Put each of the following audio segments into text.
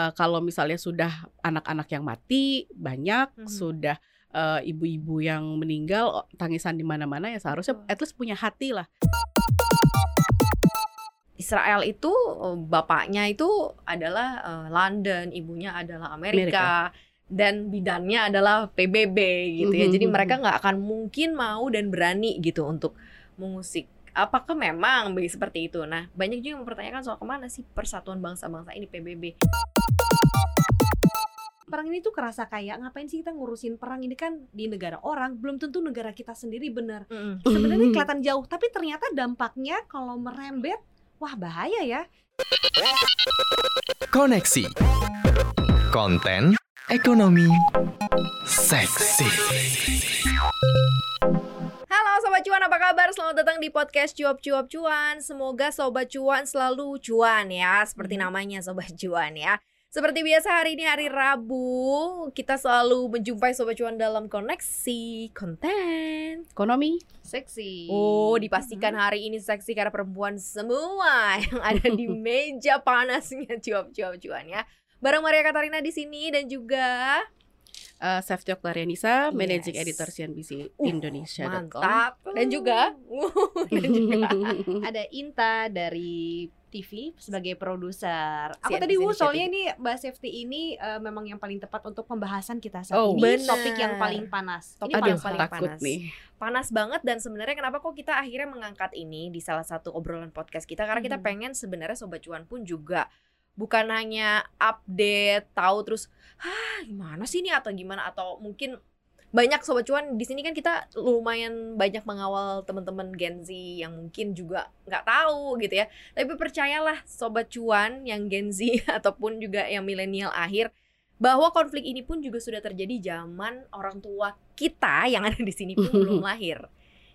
uh, kalau misalnya sudah anak-anak yang mati banyak, Mhm. sudah uh, ibu-ibu yang meninggal, tangisan di mana-mana ya seharusnya at least punya hati lah. Israel itu eh, bapaknya itu adalah eh, London, ibunya adalah Amerika, dan bidannya adalah PBB gitu ya. Mhm, Jadi mhm. mereka nggak akan mungkin mau dan berani gitu untuk mengusik. Apakah memang seperti itu? Nah, banyak juga yang mempertanyakan soal ke mana sih persatuan bangsa-bangsa ini PBB. perang ini tuh kerasa kayak ngapain sih kita ngurusin perang? Ini kan di negara orang belum tentu negara kita sendiri benar sebenarnya kelihatan jauh tapi ternyata dampaknya kalau merembet wah bahaya ya. Koneksi. Konten Ekonomi Seksi Selamat datang di podcast Cuap Cuap Cuan. Semoga Sobat Cuan selalu cuan ya Seperti Mhm. namanya Sobat Cuan ya. Seperti biasa hari ini hari Rabu Kita selalu menjumpai Sobat Cuan dalam koneksi konten. Ekonomi seksi. Oh dipastikan hari ini seksi karena perempuan semua Yang ada di meja panasnya Cuap Cuap Cuan ya. Bareng Maria Katarina di sini dan juga uh, Safety Oktarianisa, Managing Yes. Editor CNBC Uh, Indonesia. mantap dan juga dan juga ada Inta dari TV sebagai produser. Aku tadi Wu Indonesia soalnya ini Mbak Safety ini eh, memang yang paling tepat untuk pembahasan kita saat Oh, ini. benar. Topik yang paling panas. Topik yang paling takut panas. nih. panas banget dan sebenarnya kenapa kok kita akhirnya mengangkat ini di salah satu obrolan podcast kita karena kita Mhm. pengen sebenarnya sobat cuan pun juga bukan hanya update tahu terus ah gimana sih ini? Atau gimana? Atau mungkin banyak sobat cuan di sini kan kita lumayan banyak mengawal teman-teman Gen Z yang mungkin juga nggak tahu gitu ya. Tapi percayalah sobat cuan yang Gen Z ataupun juga yang milenial akhir bahwa konflik ini pun juga sudah terjadi zaman orang tua kita yang ada di sini pun belum lahir.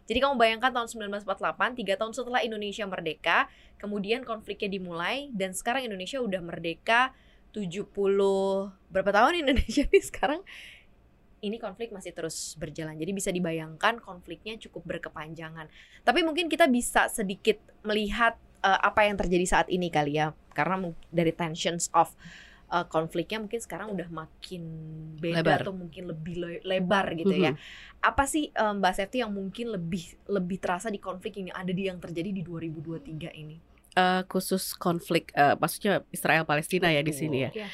Jadi kamu bayangkan tahun 1948, tiga tahun setelah Indonesia merdeka, kemudian konfliknya dimulai dan sekarang Indonesia udah merdeka 70 berapa tahun Indonesia nih sekarang? Ini konflik masih terus berjalan. Jadi bisa dibayangkan konfliknya cukup berkepanjangan. Tapi mungkin kita bisa sedikit melihat eh, apa yang terjadi saat ini kali ya. Karena dari tensions of eh, konfliknya mungkin sekarang udah makin beda Lebar. atau mungkin lebih le- lebar gitu ya Mhm. apa sih eh, Mbak Sefti yang mungkin lebih lebih terasa di konflik yang ada di yang terjadi di 2023 ini? Uh, khusus konflik, uh, maksudnya Israel Palestina ya di sini ya. Iya.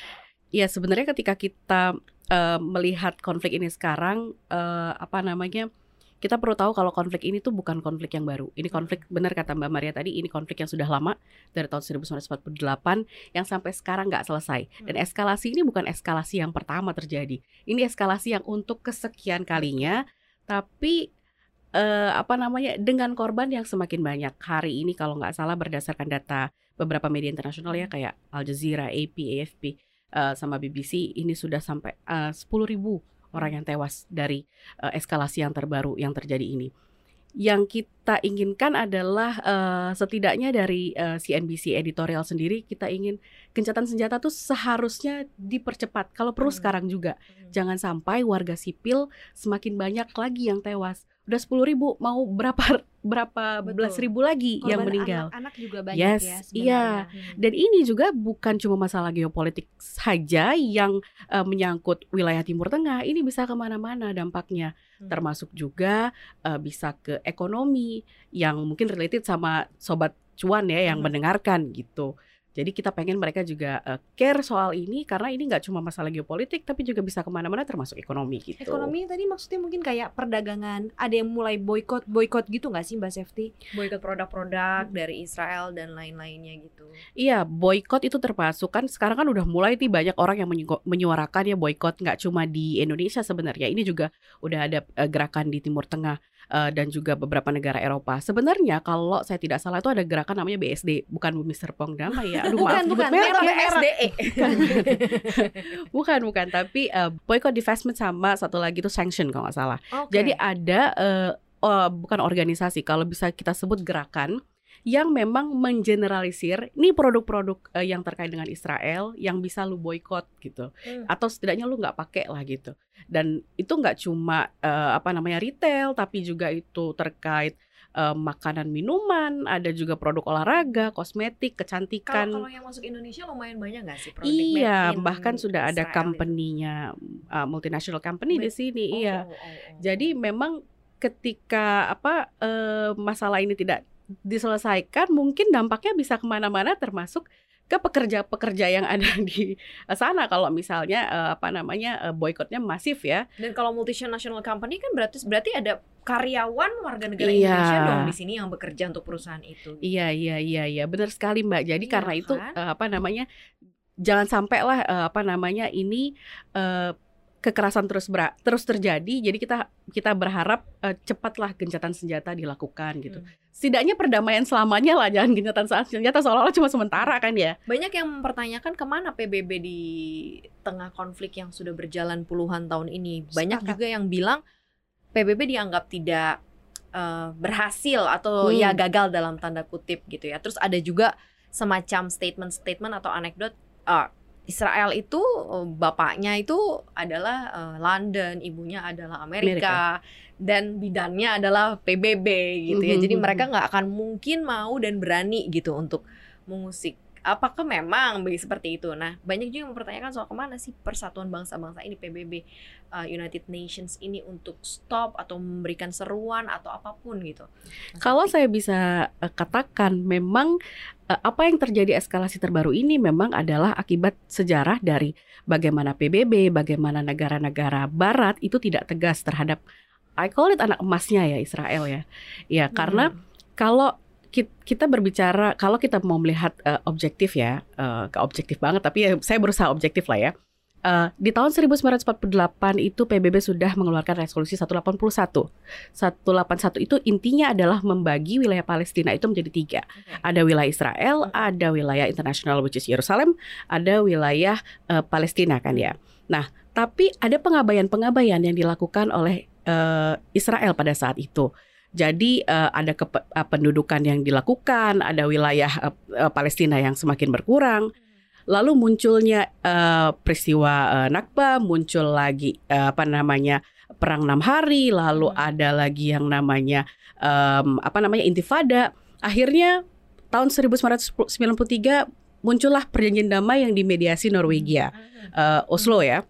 Iya sebenarnya ketika kita uh, melihat konflik ini sekarang, uh, apa namanya, kita perlu tahu kalau konflik ini tuh bukan konflik yang baru. Ini konflik benar kata Mbak Maria tadi, ini konflik yang sudah lama dari tahun 1948 yang sampai sekarang nggak selesai. Dan Hmm. eskalasi ini bukan eskalasi yang pertama terjadi. Ini eskalasi yang untuk kesekian kalinya, tapi eh, apa namanya dengan korban yang semakin banyak hari ini kalau nggak salah berdasarkan data beberapa media internasional ya kayak Al Jazeera, AP, AFP eh, sama BBC ini sudah sampai eh, 10.000 ribu orang yang tewas dari eh, eskalasi yang terbaru yang terjadi ini. Yang kita inginkan adalah eh, setidaknya dari eh, CNBC editorial sendiri kita ingin gencatan senjata tuh seharusnya dipercepat. Kalau perlu Hmm. sekarang juga jangan sampai warga sipil semakin banyak lagi yang tewas. Udah 10.000 ribu, mau berapa berapa Betul. belas ribu lagi yang Korban meninggal. Anak-anak juga banyak Yes, ya iya. sebenarnya. Dan ini juga bukan cuma masalah geopolitik saja yang eh, menyangkut wilayah Timur Tengah. Ini bisa ke mana-mana dampaknya, Hmm. termasuk juga eh, bisa ke ekonomi yang mungkin related sama sobat cuan ya yang Hmm. mendengarkan gitu. Jadi kita pengen mereka juga eh, care soal ini karena ini nggak cuma masalah geopolitik tapi juga bisa ke mana-mana termasuk ekonomi gitu. Ekonomi tadi maksudnya mungkin kayak perdagangan, ada yang mulai boykot boykot gitu nggak sih Mbak Safety? boykot produk-produk dari Israel dan lain-lainnya gitu. Iya, boykot itu termasuk kan sekarang kan udah mulai nih banyak orang yang menyu- menyuarakan ya boykot nggak cuma di Indonesia sebenarnya. Ini juga udah ada eh, gerakan di Timur Tengah eh, dan juga beberapa negara Eropa. Sebenarnya kalau saya tidak salah itu ada gerakan namanya BSD, bukan Mr. Pong Dama ya. Aduh maaf Bukan, nyebut bukan. ya. merah. BSDE. Bukan, bukan, tapi eh, boykot divestment sama satu lagi itu sanction kalau nggak salah. Oke. Jadi ada eh, oh, bukan organisasi, kalau bisa kita sebut gerakan yang memang mengeneralisir ini produk-produk eh, yang terkait dengan Israel yang bisa lu boykot gitu, Hmm. atau setidaknya lu nggak pakai lah gitu. Dan itu nggak cuma eh, apa namanya retail, tapi juga itu terkait eh, makanan minuman, ada juga produk olahraga, kosmetik, kecantikan. kalau yang masuk Indonesia lumayan banyak nggak sih produk Iya, bahkan sudah ada Israel itu? company-nya uh, multinational company di Made- sini, Oh, iya. oh, oh, oh. Jadi memang ketika apa eh, masalah ini tidak diselesaikan, mungkin dampaknya bisa ke mana-mana, termasuk ke pekerja-pekerja yang ada di sana. Kalau misalnya eh, apa namanya eh, boykotnya masif ya, Dan kalau multinational company kan berarti berarti ada karyawan warga negara Iya. Indonesia dong di sini yang bekerja untuk perusahaan itu. Iya iya iya iya benar sekali Mbak. Jadi Iya karena itu kan? eh, apa namanya jangan sampai lah eh, apa namanya ini eh, kekerasan terus ber- terus terjadi. Jadi kita kita berharap eh, cepatlah gencatan senjata dilakukan gitu. Hmm. Setidaknya perdamaian selamanya lah jangan gencatan senjata seolah-olah cuma sementara kan ya. Banyak yang mempertanyakan ke mana PBB di tengah konflik yang sudah berjalan puluhan tahun ini. Banyak Sepakat. juga yang bilang PBB dianggap tidak eh, berhasil atau Hmm. ya gagal dalam tanda kutip gitu ya. Terus ada juga semacam statement-statement atau anekdot eh, Israel itu eh, bapaknya itu adalah eh, London, ibunya adalah Amerika, dan bidannya adalah PBB gitu ya. Mhm, Jadi mhm. mereka nggak akan mungkin mau dan berani gitu untuk mengusik. Apakah memang begitu seperti itu? Nah, banyak juga yang mempertanyakan soal ke mana sih persatuan bangsa-bangsa ini PBB uh, United Nations ini untuk stop atau memberikan seruan atau apa pun gitu. Mas Kalau Taufik. saya bisa eh, katakan memang eh, apa yang terjadi eskalasi terbaru ini memang adalah akibat sejarah dari bagaimana PBB, bagaimana negara-negara barat itu tidak tegas terhadap I call it anak emasnya ya Israel ya. Ya, karena Hmm. kalau ki- kita berbicara kalau kita mau melihat eh, objektif ya, eh, ke objektif banget tapi ya saya berusaha objektif lah ya. Eh, di tahun 1948 itu PBB sudah mengeluarkan resolusi 181. 181 itu intinya adalah membagi wilayah Palestina itu menjadi tiga. Ada wilayah Israel, ada wilayah internasional which is Yerusalem, ada wilayah eh, Palestina kan ya. Nah, tapi ada pengabaian-pengabaian yang dilakukan oleh eh, Israel pada saat itu. Jadi eh, ada kepe- eh, pendudukan yang dilakukan, ada wilayah eh, eh, Palestina yang semakin berkurang. Lalu munculnya eh, peristiwa eh, Nakba, muncul lagi eh, apa namanya perang enam hari, lalu Hmm. ada lagi yang namanya em, apa namanya Intifada. Akhirnya tahun 1993 muncullah perjanjian damai yang dimediasi Norwegia, eh, Oslo ya.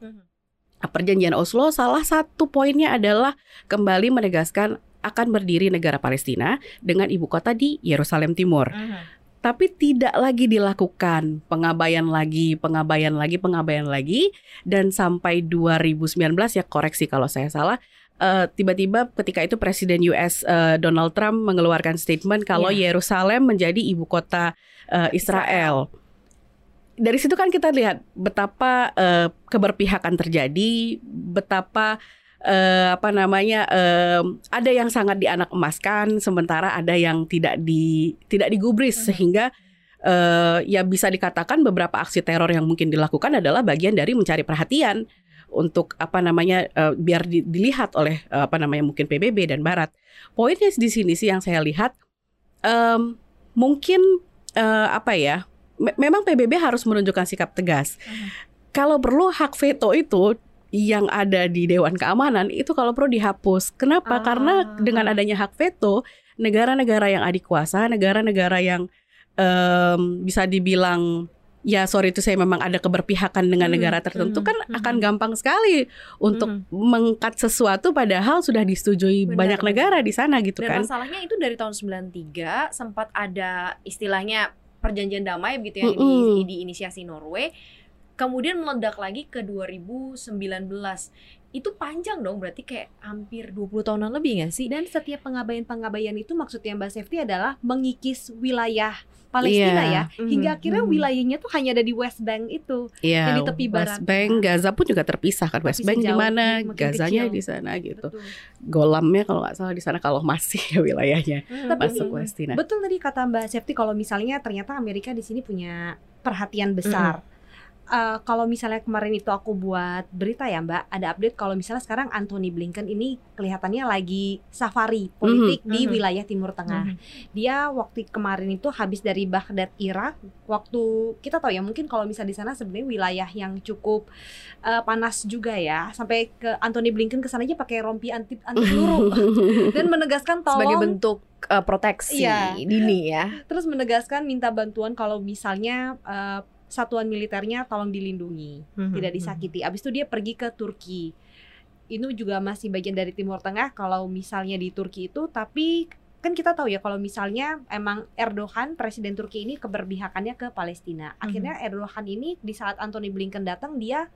Perjanjian Oslo salah satu poinnya adalah kembali menegaskan akan berdiri negara Palestina dengan ibu kota di Yerusalem Timur. Mhm. Tapi tidak lagi dilakukan pengabaian lagi, pengabaian lagi, pengabaian lagi dan sampai 2019 ya koreksi kalau saya salah eh, tiba-tiba ketika itu Presiden US eh, Donald Trump mengeluarkan statement kalau Yerusalem menjadi ibu kota eh, Israel. Dari situ kan kita lihat betapa eh, keberpihakan terjadi, betapa eh, apa namanya eh, ada yang sangat dianak emaskan, sementara ada yang tidak di tidak digubris Mhm. sehingga eh, ya bisa dikatakan beberapa aksi teror yang mungkin dilakukan adalah bagian dari mencari perhatian untuk apa namanya eh, biar di- dilihat oleh eh, apa namanya mungkin PBB dan Barat. Poinnya di sini sih yang saya lihat em, mungkin eh, apa ya me- memang PBB harus menunjukkan sikap tegas. Kalau perlu hak veto itu yang ada di Dewan Keamanan itu kalau perlu dihapus. Kenapa? Ah. Karena dengan adanya hak veto, negara-negara yang adik kuasa, negara-negara yang em, bisa dibilang ya sorry itu saya memang ada keberpihakan dengan Mhm, negara tertentu mhm, kan mhm. akan gampang sekali untuk mengkat sesuatu padahal sudah disetujui Benar, banyak negara di sana gitu Dan kan. masalahnya itu dari tahun 93 sempat ada istilahnya perjanjian damai begitu yang Mm-mm. di, diinisiasi Norway. Kemudian meledak lagi ke 2019. Itu panjang dong berarti kayak hampir 20 tahunan lebih gak sih? Dan setiap pengabaian-pengabaian itu maksudnya Mbak Safety adalah mengikis wilayah Palestina Iya. ya, hingga Mhm, akhirnya mhm. wilayahnya tuh hanya ada di West Bank itu. Iya, yang di tepi West barat. Bank, Gaza pun juga terpisah kan. West Bank di mana, makin Gazanya di sana gitu. Betul. Golamnya kalau nggak salah di sana kalau masih ya wilayahnya Hmm. Tapi masuk Palestina. Betul tadi kata Mbak Safety kalau misalnya ternyata Amerika di sini punya perhatian besar. Eh, kalau misalnya kemarin itu aku buat berita ya Mbak, ada update kalau misalnya sekarang Anthony Blinken ini kelihatannya lagi safari politik di mhm. wilayah Timur Tengah. Mhm. Dia waktu kemarin itu habis dari Baghdad Irak. Waktu kita tahu ya mungkin kalau misalnya di sana sebenarnya wilayah yang cukup eh, panas juga ya. Sampai ke Anthony Blinken ke sana aja pakai rompi anti anti peluru dan menegaskan sebagai tolong bentuk eh, proteksi Iya. dini ya. Terus menegaskan minta bantuan kalau misalnya eh, satuan militernya tolong dilindungi, Mhm, tidak disakiti. Abis itu dia pergi ke Turki. Itu juga masih bagian dari Timur Tengah kalau misalnya di Turki itu, tapi kan kita tahu ya kalau misalnya emang Erdogan presiden Turki ini keberpihakannya ke Palestina. Akhirnya Erdogan ini di saat Anthony Blinken datang dia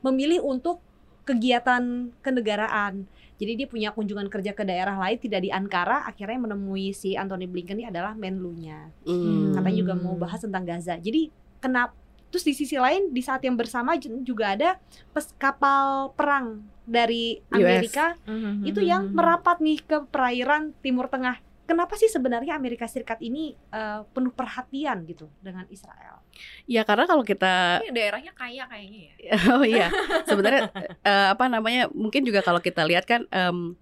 memilih untuk kegiatan kenegaraan. Jadi dia punya kunjungan kerja ke daerah lain tidak di Ankara, akhirnya menemui si Anthony Blinken ini adalah Menlunya. Hmm. Katanya juga mau bahas tentang Gaza. Jadi kenapa Terus di sisi lain di saat yang bersama juga ada pes kapal perang dari US. Amerika Mhm, itu yang merapat nih ke perairan Timur Tengah. Kenapa sih sebenarnya Amerika Serikat ini eh, penuh perhatian gitu dengan Israel? Ya karena kalau kita Ini daerahnya kaya kayaknya ya. oh iya sebenarnya eh, apa namanya mungkin juga kalau kita lihat kan em,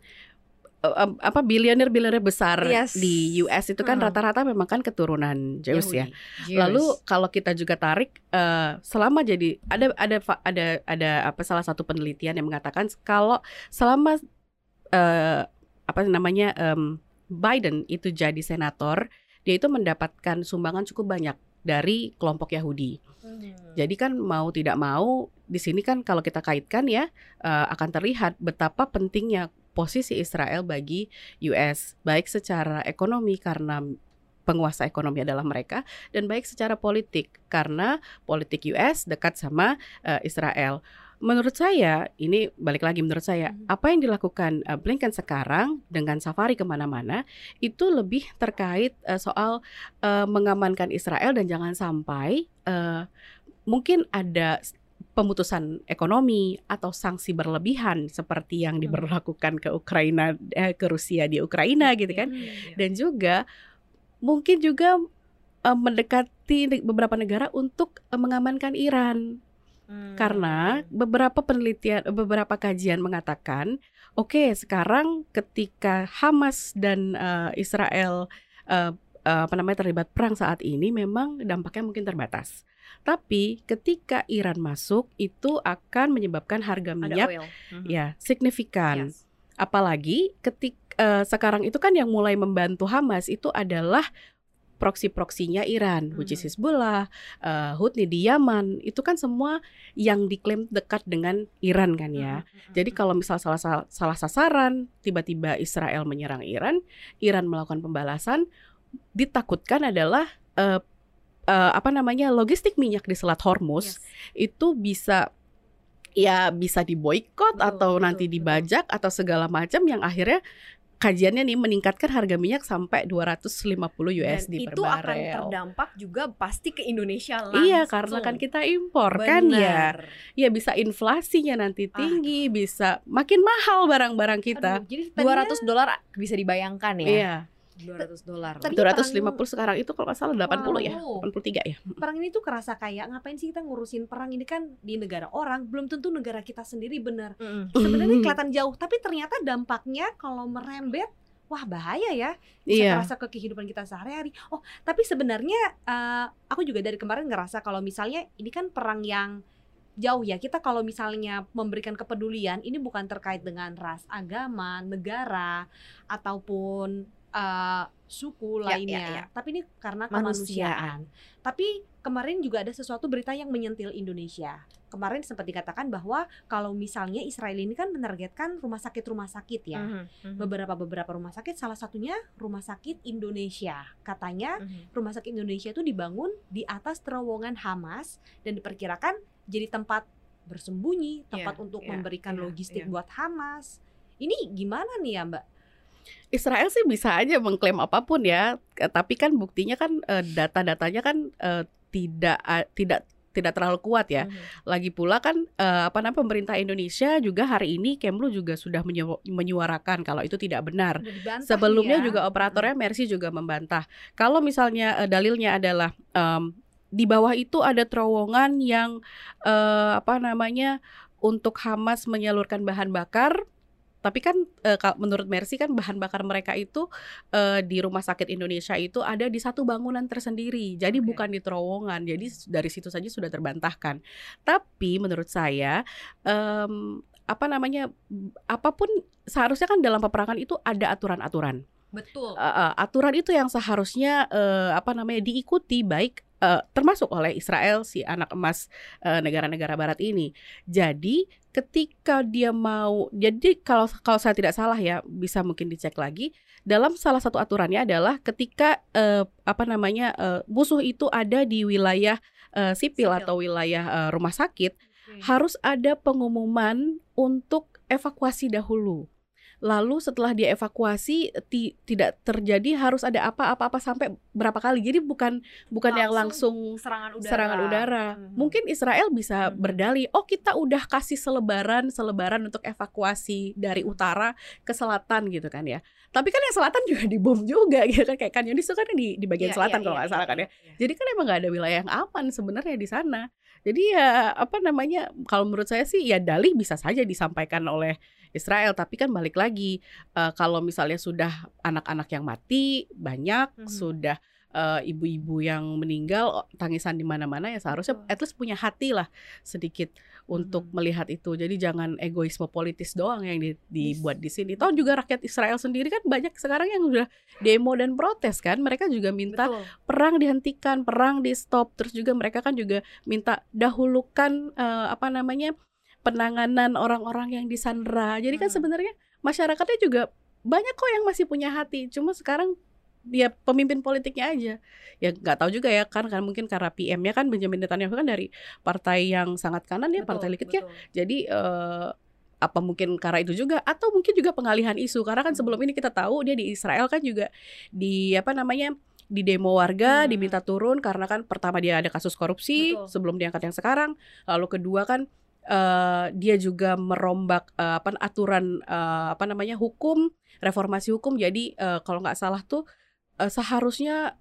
apa bilioner bilioner besar Yes. di US itu kan Hmm. rata-rata memang kan keturunan Jews ya. Jews. Lalu kalau kita juga tarik eh, selama jadi ada ada ada ada apa salah satu penelitian yang mengatakan kalau selama eh, apa namanya em, Biden itu jadi senator dia itu mendapatkan sumbangan cukup banyak dari kelompok Yahudi. Mhm. Jadi kan mau tidak mau di sini kan kalau kita kaitkan ya eh, akan terlihat betapa pentingnya posisi Israel bagi US baik secara ekonomi karena penguasa ekonomi adalah mereka dan baik secara politik karena politik US dekat sama eh, Israel. Menurut saya ini balik lagi menurut saya Mhm. apa yang dilakukan eh, Blinken sekarang dengan safari ke mana-mana itu lebih terkait eh, soal mengamankan Israel dan jangan sampai mungkin ada pemutusan ekonomi atau sanksi berlebihan seperti yang Hmm. diberlakukan ke Ukraina eh, ke Rusia di Ukraina gitu kan Iya. dan juga mungkin juga eh, mendekati beberapa negara untuk eh, mengamankan Iran Hmm. karena beberapa penelitian beberapa kajian mengatakan oke sekarang ketika Hamas dan eh, Israel eh, eh, apa namanya terlibat perang saat ini memang dampaknya mungkin terbatas tapi ketika Iran masuk itu akan menyebabkan harga minyak. Mhm. ya signifikan Yes. apalagi ketik eh, sekarang itu kan yang mulai membantu Hamas itu adalah proksi-proksinya Iran, which is Mhm. Hizbullah, eh, Houthi di Yaman, itu kan semua yang diklaim dekat dengan Iran kan ya. Mhm, Jadi mhm. kalau misal salah salah, salah sasaran, tiba-tiba Israel menyerang Iran, Iran melakukan pembalasan, ditakutkan adalah eh, eh, apa namanya logistik minyak di Selat Hormuz Yes. itu bisa ya bisa diboykot atau betul, nanti betul. dibajak atau segala macam yang akhirnya kajiannya nih meningkatkan harga minyak sampai 250 Dan USD per itu akan barel. terdampak juga pasti ke Indonesia langsung. Iya, karena kan kita impor kan ya. Ya bisa inflasinya nanti Ah. tinggi, bisa makin mahal barang-barang kita. Aduh, jadi tadinya 200 dolar bisa dibayangkan ya. Iya, 200 dolar. Tadi- 250 sekarang itu kalau nggak salah 80 ya, Wow. 83 ya. perang ini tuh kerasa kayak ngapain sih kita ngurusin perang ini kan di negara orang, belum tentu negara kita sendiri benar. Mhm. Sebenarnya kelihatan jauh, tapi ternyata dampaknya kalau merembet Wah bahaya ya, bisa Iya. terasa ke kehidupan kita sehari-hari. Oh, tapi sebenarnya eh, aku juga dari kemarin ngerasa kalau misalnya ini kan perang yang jauh ya. Kita kalau misalnya memberikan kepedulian, ini bukan terkait dengan ras, agama, negara, ataupun eh, suku Ya, ya, lainnya. ya. Tapi ini karena Manusiaan. kemanusiaan. Tapi kemarin juga ada sesuatu berita yang menyentil Indonesia. Kemarin sempat dikatakan bahwa kalau misalnya Israel ini kan menargetkan rumah sakit-rumah sakit ya Mhm, mhm. beberapa beberapa rumah sakit salah satunya rumah sakit Indonesia katanya Mhm. rumah sakit Indonesia itu dibangun di atas terowongan Hamas dan diperkirakan jadi tempat bersembunyi tempat Iya, untuk iya, memberikan iya, logistik iya. buat Hamas ini gimana nih ya Mbak Israel sih bisa aja mengklaim apa pun ya, K- tapi kan buktinya kan eh, data-datanya kan eh, tidak tidak tidak terlalu kuat ya. Mhm. Lagi pula kan eh, apa namanya pemerintah Indonesia juga hari ini Kemlu juga sudah menyu- menyuarakan kalau itu tidak benar. Dibantah Sebelumnya ya. juga operatornya Mercy juga membantah. Kalau misalnya eh, dalilnya adalah em, di bawah itu ada terowongan yang eh, apa namanya untuk Hamas menyalurkan bahan bakar. Tapi kan ka- menurut Mercy kan bahan bakar mereka itu eh, di rumah sakit Indonesia itu ada di satu bangunan tersendiri. Jadi Oke. bukan di terowongan. Jadi dari situ saja sudah terbantahkan. Tapi menurut saya em, apa namanya apa pun seharusnya kan dalam peperangan itu ada aturan-aturan. Betul. Uh, uh, aturan itu yang seharusnya uh, apa namanya diikuti baik uh, termasuk oleh Israel si anak emas uh, negara-negara Barat ini. Jadi ketika dia mau, jadi kalau kalau saya tidak salah ya bisa mungkin dicek lagi dalam salah satu aturannya adalah ketika uh, apa namanya uh, musuh itu ada di wilayah uh, sipil, Sipil. atau wilayah uh, rumah sakit Oke. harus ada pengumuman untuk evakuasi dahulu. Lalu setelah dia evakuasi ti- tidak terjadi harus ada apa-apa-apa sampai berapa kali. Jadi bukan bukan yang langsung serangan udara. serangan udara. Mhm. Mungkin Israel bisa Mhm. berdalih, oh kita udah kasih selebaran selebaran untuk evakuasi dari utara ke selatan gitu kan ya. Tapi kan yang selatan juga dibom juga gitu kan kayak kan Yunis itu kan di di bagian Iya, selatan iya, kalau iya, nggak salah iya, kan ya. iya. Jadi kan emang nggak ada wilayah yang aman sebenarnya di sana. Jadi ya apa namanya kalau menurut saya sih ya dalih bisa saja disampaikan oleh Israel tapi kan balik lagi eh, kalau misalnya sudah anak-anak yang mati banyak Mhm. sudah eh, ibu-ibu yang meninggal tangisan di mana-mana ya seharusnya at least punya hati lah sedikit untuk Mhm. melihat itu. Jadi jangan egoisme politis doang yang di- dibuat di sini. Toh juga rakyat Israel sendiri kan banyak sekarang yang udah demo dan protes kan. Mereka juga minta Betul. perang dihentikan, perang di stop. Terus juga mereka kan juga minta dahulukan eh, apa namanya penanganan orang-orang yang disandra. Jadi kan Hmm. sebenarnya masyarakatnya juga banyak kok yang masih punya hati. Cuma sekarang dia pemimpin politiknya aja ya nggak tahu juga ya kan kan mungkin karena PM-nya kan Benjamin Netanyahu kan dari partai yang sangat kanan ya partai Betul, Likitnya betul. jadi eh, apa mungkin karena itu juga atau mungkin juga pengalihan isu karena kan Hmm. sebelum ini kita tahu dia di Israel kan juga di apa namanya di demo warga Hmm. diminta turun karena kan pertama dia ada kasus korupsi Betul. sebelum diangkat yang sekarang lalu kedua kan eh, dia juga merombak eh, apa aturan eh, apa namanya hukum reformasi hukum jadi eh, kalau nggak salah tuh eh, seharusnya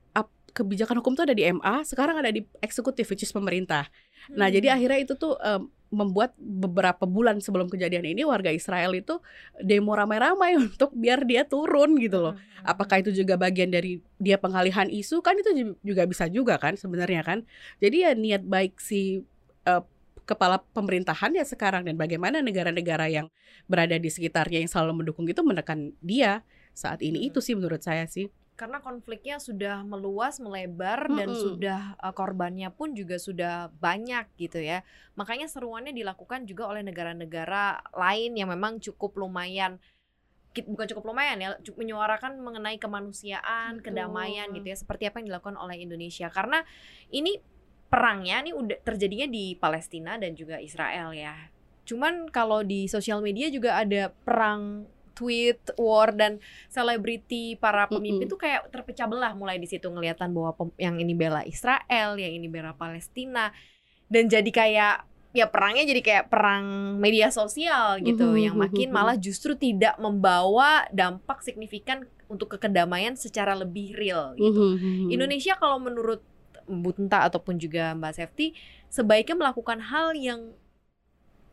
kebijakan hukum tuh ada di MA sekarang ada di eksekutif which is pemerintah Nah, jadi Hmm. akhirnya itu tuh em, membuat beberapa bulan sebelum kejadian ini warga Israel itu demo ramai-ramai untuk biar dia turun gitu loh. Mhm. Apakah itu juga bagian dari dia pengalihan isu kan itu ju- juga bisa juga kan sebenarnya kan. Jadi ya niat baik si eh, kepala pemerintahan ya sekarang dan bagaimana negara-negara yang berada di sekitarnya yang selalu mendukung itu menekan dia saat ini Mhm. itu sih menurut saya sih. karena konfliknya sudah meluas, melebar dan Mm-mm. sudah uh, korbannya pun juga sudah banyak gitu ya. Makanya seruannya dilakukan juga oleh negara-negara lain yang memang cukup lumayan bukan cukup lumayan ya, menyuarakan mengenai kemanusiaan, Betul. kedamaian gitu ya, seperti apa yang dilakukan oleh Indonesia. Karena ini perangnya ini udah terjadinya di Palestina dan juga Israel ya. Cuman kalau di sosial media juga ada perang tweet war dan selebriti para pemimpin Mm-mm. tuh kayak terpecah belah mulai di situ ngeliatan bahwa yang ini bela Israel, yang ini bela Palestina dan jadi kayak ya perangnya jadi kayak perang media sosial gitu Mhm, yang makin malah justru tidak membawa dampak signifikan untuk kekedamaian secara lebih real gitu. Mhm. Indonesia kalau menurut Bunta ataupun juga Mbak Sefti sebaiknya melakukan hal yang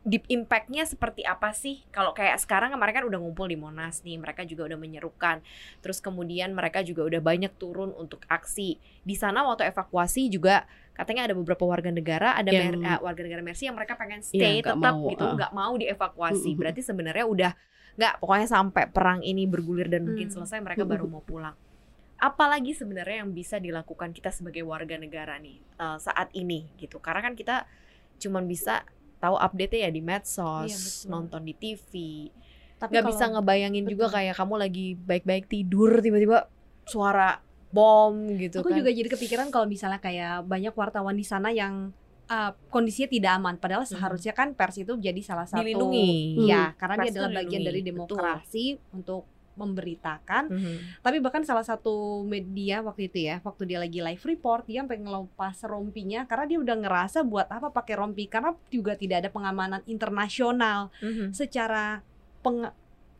deep impactnya seperti apa sih? Kalau kayak sekarang kemarin kan udah ngumpul di Monas nih, mereka juga udah menyerukan. Terus kemudian mereka juga udah banyak turun untuk aksi. Di sana waktu evakuasi juga katanya ada beberapa warga negara, ada Yang- mer- eh, warga negara Mercy yang mereka pengen Iya, stay nggak tetap mau, gitu, ah. nggak mau dievakuasi. Berarti sebenarnya udah nggak pokoknya sampai perang ini bergulir dan mungkin Hmm. selesai mereka baru mau pulang apalagi sebenarnya yang bisa dilakukan kita sebagai warga negara nih eh, saat ini gitu karena kan kita cuman bisa tahu update ya di medsos Iya, betul. nonton di TV Tapi nggak bisa ngebayangin juga betul. kayak kamu lagi baik-baik tidur tiba-tiba suara bom gitu Aku kan juga jadi kepikiran kalau misalnya kayak banyak wartawan di sana yang uh, kondisinya tidak aman. Padahal Mhm. seharusnya kan pers itu jadi salah satu dilindungi Ya, karena dia Pers itu adalah bagian dilindungi, dari betul. demokrasi untuk memberitakan. Mhm. Tapi bahkan salah satu media waktu itu ya, waktu dia lagi live report, dia sampai ngelopas rompinya karena dia udah ngerasa buat apa pakai rompi karena juga tidak ada pengamanan internasional Mhm. secara peng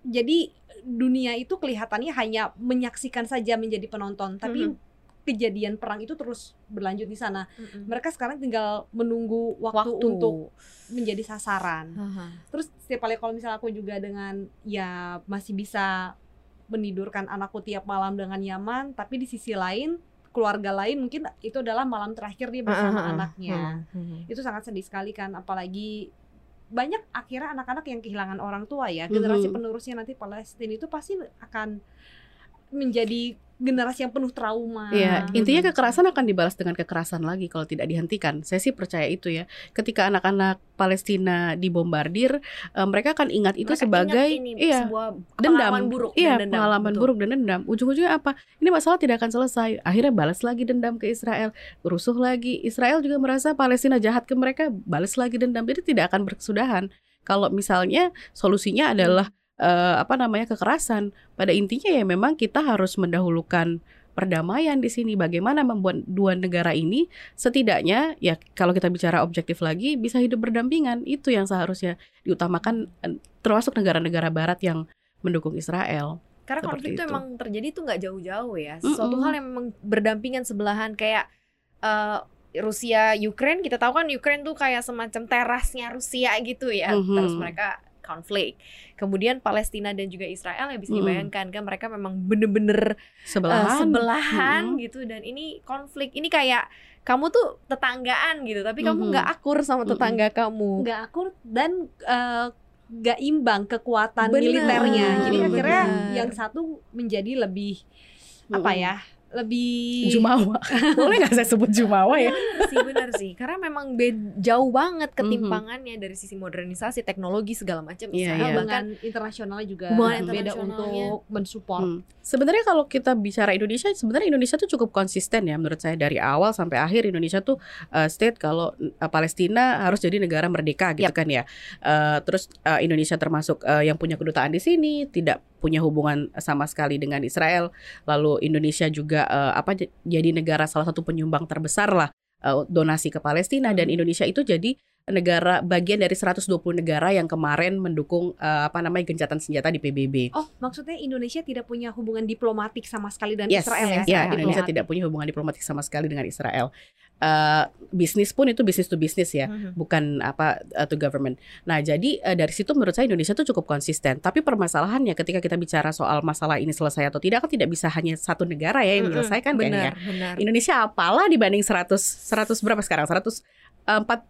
jadi dunia itu kelihatannya hanya menyaksikan saja menjadi penonton, tapi Mhm. kejadian perang itu terus berlanjut di sana. Mhm. Mereka sekarang tinggal menunggu waktu, waktu untuk menjadi sasaran. Haha. Terus setiap kali kalau misalnya aku juga dengan ya masih bisa menidurkan anakku tiap malam dengan nyaman, tapi di sisi lain keluarga lain mungkin itu adalah malam terakhir dia bersama Haha. anaknya. Mhm. Itu sangat sedih sekali kan, apalagi banyak akhirnya anak-anak yang kehilangan orang tua ya. Generasi Mhm. penerusnya nanti Palestina itu pasti akan menjadi generasi yang penuh trauma. Iya, gitu. intinya kekerasan akan dibalas dengan kekerasan lagi kalau tidak dihentikan. Saya sih percaya itu ya. Ketika anak-anak Palestina dibombardir, eh, mereka akan ingat itu Mereka sebagai ingat ini iya, sebuah dendam. buruk iya, dan dendam. pengalaman Betul. buruk dan dendam. Ujung-ujungnya apa? Ini masalah tidak akan selesai. Akhirnya balas lagi dendam ke Israel, rusuh lagi. Israel juga merasa Palestina jahat ke mereka, balas lagi dendam. Jadi tidak akan berkesudahan. Kalau misalnya solusinya adalah eh, apa namanya kekerasan, pada intinya ya memang kita harus mendahulukan perdamaian di sini. Bagaimana membuat dua negara ini setidaknya ya kalau kita bicara objektif lagi bisa hidup berdampingan. Itu yang seharusnya diutamakan termasuk negara-negara barat yang mendukung Israel. Karena Seperti konflik itu emang terjadi itu nggak jauh-jauh ya. Sesuatu Mm-mm. hal yang memang berdampingan sebelahan kayak eh, Rusia Ukraine kita tahu kan Ukraine tuh kayak semacam terasnya Rusia gitu ya. Mhm. Terus mereka konflik. Kemudian Palestina dan juga Israel ya bisa Mm-mm. dibayangkan kan mereka memang bener-bener eh, Sebelahan. sebelahan Mm-mm. gitu dan ini konflik. Ini kayak kamu tuh tetanggaan gitu tapi kamu nggak akur sama tetangga kamu. nggak akur dan eh, nggak imbang kekuatan Bener, militernya. Jadi akhirnya bener. yang satu menjadi lebih apa ya? Lebih Jumawa. Boleh nggak saya sebut Jumawa ya? Bener sih bener sih karena memang bed- jauh banget Mhm. ketimpangannya dari sisi modernisasi teknologi segala macam Iya, Israel iya. bahkan internasionalnya juga Hubungan beda internasionalnya. untuk mensupport. Hmm. Sebenarnya kalau kita bicara Indonesia, sebenarnya Indonesia tuh cukup konsisten ya menurut saya dari awal sampai akhir Indonesia tuh uh, state kalau uh, Palestina harus jadi negara merdeka gitu Yap. kan ya. Uh, terus uh, Indonesia termasuk uh, yang punya kedutaan di sini, tidak punya hubungan sama sekali dengan Israel. Lalu Indonesia juga uh, apa jadi negara salah satu penyumbang terbesar lah uh, donasi ke Palestina dan Indonesia itu jadi negara bagian dari 120 negara yang kemarin mendukung uh, apa namanya gencatan senjata di PBB. Oh, maksudnya Indonesia tidak punya hubungan diplomatik sama sekali dengan Yes, Israel ya? yes, Ya, Israel. Indonesia tidak punya hubungan diplomatik sama sekali dengan Israel. Eh, bisnis pun itu bisnis to bisnis ya, Mhm. bukan apa uh, to government. Nah, jadi eh, dari situ menurut saya Indonesia tuh cukup konsisten. Tapi permasalahannya ketika kita bicara soal masalah ini selesai atau tidak kan tidak bisa hanya satu negara ya yang menyelesaikan benar kayaknya. benar Indonesia apalah dibanding 100 100 berapa sekarang? 148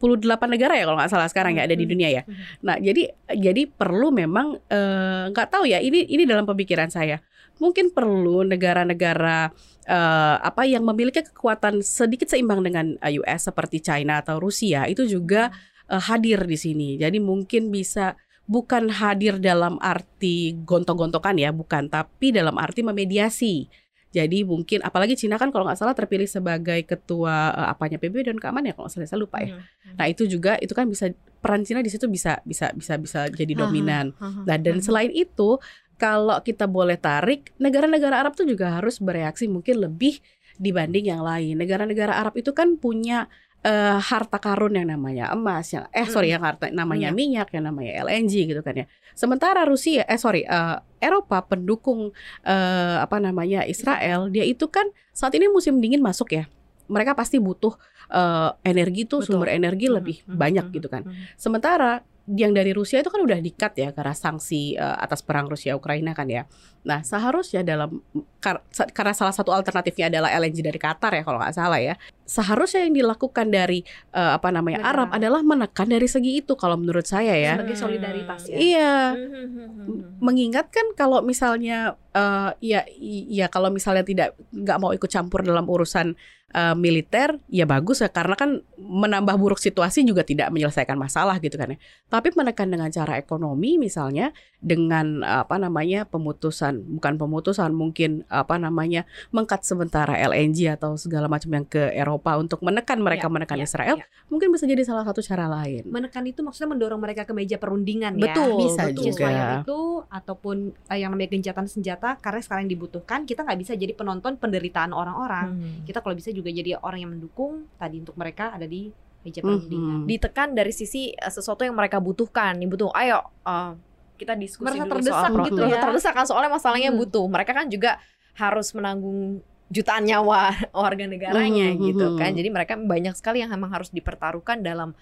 negara ya kalau nggak salah sekarang ya ada di dunia ya. Nah, jadi jadi perlu memang eh, nggak tahu ya ini ini dalam pemikiran saya. Mungkin perlu negara-negara eh, apa yang memiliki kekuatan sedikit seimbang dengan eh, US seperti China atau Rusia itu juga eh, hadir di sini. Jadi mungkin bisa bukan hadir dalam arti gontok-gontokan ya, bukan, tapi dalam arti memediasi. Jadi mungkin apalagi Cina kan kalau nggak salah terpilih sebagai ketua eh, apanya PBB dan keamanan ya kalau nggak salah saya lupa ya. Mhm. Nah itu juga itu kan bisa peran Cina di situ bisa bisa bisa bisa jadi dominan. Nah dan selain itu kalau kita boleh tarik negara-negara Arab tuh juga harus bereaksi mungkin lebih dibanding yang lain. Negara-negara Arab itu kan punya eh, harta karun yang namanya emas, yang eh sorry yang harta namanya minyak, yang namanya LNG gitu kan ya. Sementara Rusia eh sorry eh, Eropa pendukung eh, apa namanya Israel dia itu kan saat ini musim dingin masuk ya. Mereka pasti butuh eh, energi tuh Betul. sumber energi lebih banyak gitu kan. Sementara yang dari Rusia itu kan udah dikat ya karena sanksi eh, atas perang Rusia Ukraina kan ya. Nah seharusnya dalam kar- karena salah satu alternatifnya adalah LNG dari Qatar ya kalau nggak salah ya. Seharusnya yang dilakukan dari eh, apa namanya Negara. Arab adalah menekan dari segi itu kalau menurut saya ya. Sebagai solidaritas ya. Iya. Mhm. Mengingatkan kalau misalnya eh, ya ya kalau misalnya tidak nggak mau ikut campur dalam urusan eh, militer ya bagus ya karena kan menambah buruk situasi juga tidak menyelesaikan masalah gitu kan ya. Tapi menekan dengan cara ekonomi misalnya dengan apa namanya pemutusan bukan pemutusan mungkin apa namanya mengkat sementara LNG atau segala macam yang ke Eropa untuk menekan mereka Ya, menekan ya, Israel ya. mungkin bisa jadi salah satu cara lain. Menekan itu maksudnya mendorong mereka ke meja perundingan ya. Betul, Bisa betul. juga. Itu ataupun eh, yang namanya gencatan senjata karena sekarang dibutuhkan kita nggak bisa jadi penonton penderitaan orang-orang. Mhm. Kita kalau bisa juga jadi orang yang mendukung tadi untuk mereka ada di meja Mhm. perundingan. ditekan dari sisi eh, sesuatu yang mereka butuhkan nih butuh ayo eh, kita diskusi Merasa dulu terdesak soal gitu Merasa ya. terdesak kan soalnya masalahnya Hmm. butuh mereka kan juga harus menanggung jutaan nyawa warga negaranya Mhm, gitu mhm. kan jadi mereka banyak sekali yang memang harus dipertaruhkan dalam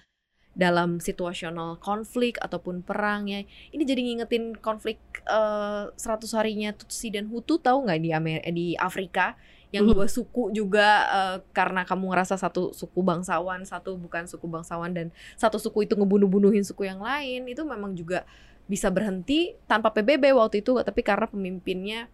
dalam situasional konflik ataupun perang ya ini jadi ngingetin konflik eh, 100 harinya Tutsi dan Hutu tahu nggak di Amer di Afrika yang Mhm. dua suku juga eh, karena kamu ngerasa satu suku bangsawan satu bukan suku bangsawan dan satu suku itu ngebunuh-bunuhin suku yang lain itu memang juga bisa berhenti tanpa PBB waktu itu tapi karena pemimpinnya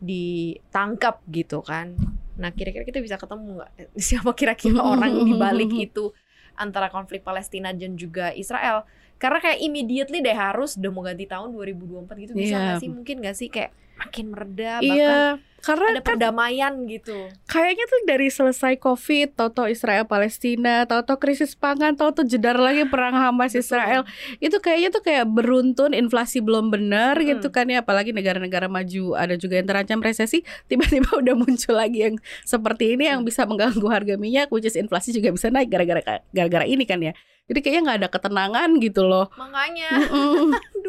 ditangkap gitu kan. Nah, kira-kira kita bisa ketemu nggak siapa kira-kira orang di balik itu antara konflik Palestina dan juga Israel? Karena kayak immediately deh harus udah mau ganti tahun 2024 gitu bisa Iya. nggak sih? Mungkin nggak sih kayak makin mereda bahkan Iya, karena ada kan perdamaian gitu. kayaknya tuh dari selesai Covid, tahu-tahu Israel Palestina, tahu-tahu krisis pangan, tahu-tahu jedar lagi perang Hamas Betul. Israel. Itu kayaknya tuh kayak beruntun inflasi belum benar Mm-mm. gitu kan ya, apalagi negara-negara maju ada juga yang terancam resesi, tiba-tiba udah muncul lagi yang seperti ini yang bisa mengganggu harga minyak, which is inflasi juga bisa naik gara-gara gara-gara ini kan ya. Jadi kayaknya nggak ada ketenangan gitu loh. Makanya.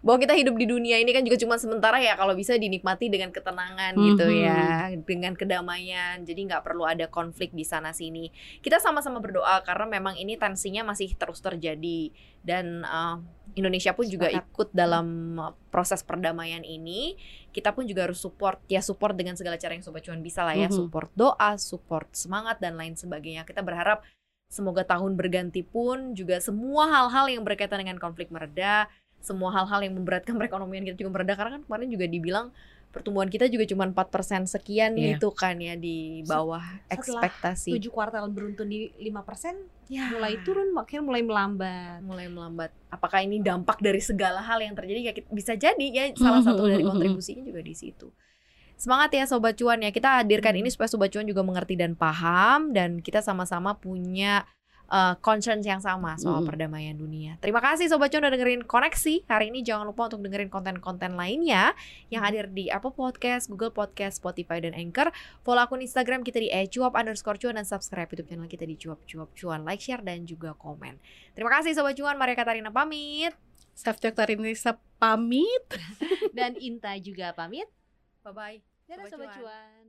bahwa kita hidup di dunia ini kan juga cuma sementara ya kalau bisa dinikmati dengan ketenangan gitu Mhm. ya dengan kedamaian jadi nggak perlu ada konflik di sana sini kita sama-sama berdoa karena memang ini tensinya masih terus terjadi dan uh, Indonesia pun juga Sepakat. ikut dalam uh, proses perdamaian ini kita pun juga harus support ya support dengan segala cara yang sobat cuan bisa lah ya Mhm. support doa support semangat dan lain sebagainya kita berharap semoga tahun berganti pun juga semua hal-hal yang berkaitan dengan konflik mereda semua hal-hal yang memberatkan perekonomian kita juga mereda karena kan kemarin juga dibilang pertumbuhan kita juga cuma 4% sekian Iya. gitu kan ya di bawah Setelah ekspektasi. tujuh kuartal beruntun di 5% Ya, mulai turun makin mulai melambat. mulai melambat. Apakah ini dampak dari segala hal yang terjadi ya bisa jadi ya salah satu dari kontribusinya juga di situ. Semangat ya sobat cuan ya. Kita hadirkan ini supaya sobat cuan juga mengerti dan paham dan kita sama-sama punya uh, concerns yang sama soal Mm. perdamaian dunia. Terima kasih sobat cuan udah dengerin koneksi. Hari ini jangan lupa untuk dengerin konten-konten lainnya yang hadir di Apple Podcast, Google Podcast, Spotify dan Anchor. Follow akun Instagram kita di @cuap underscore cuan dan subscribe YouTube channel kita di cuap cuap cuan. Like, share dan juga komen. Terima kasih sobat cuan. Maria Katarina pamit. Safety Oktarinisa pamit. Dan Inta juga pamit. Bye bye. Dadah Sobat sobat Cuan. cuan.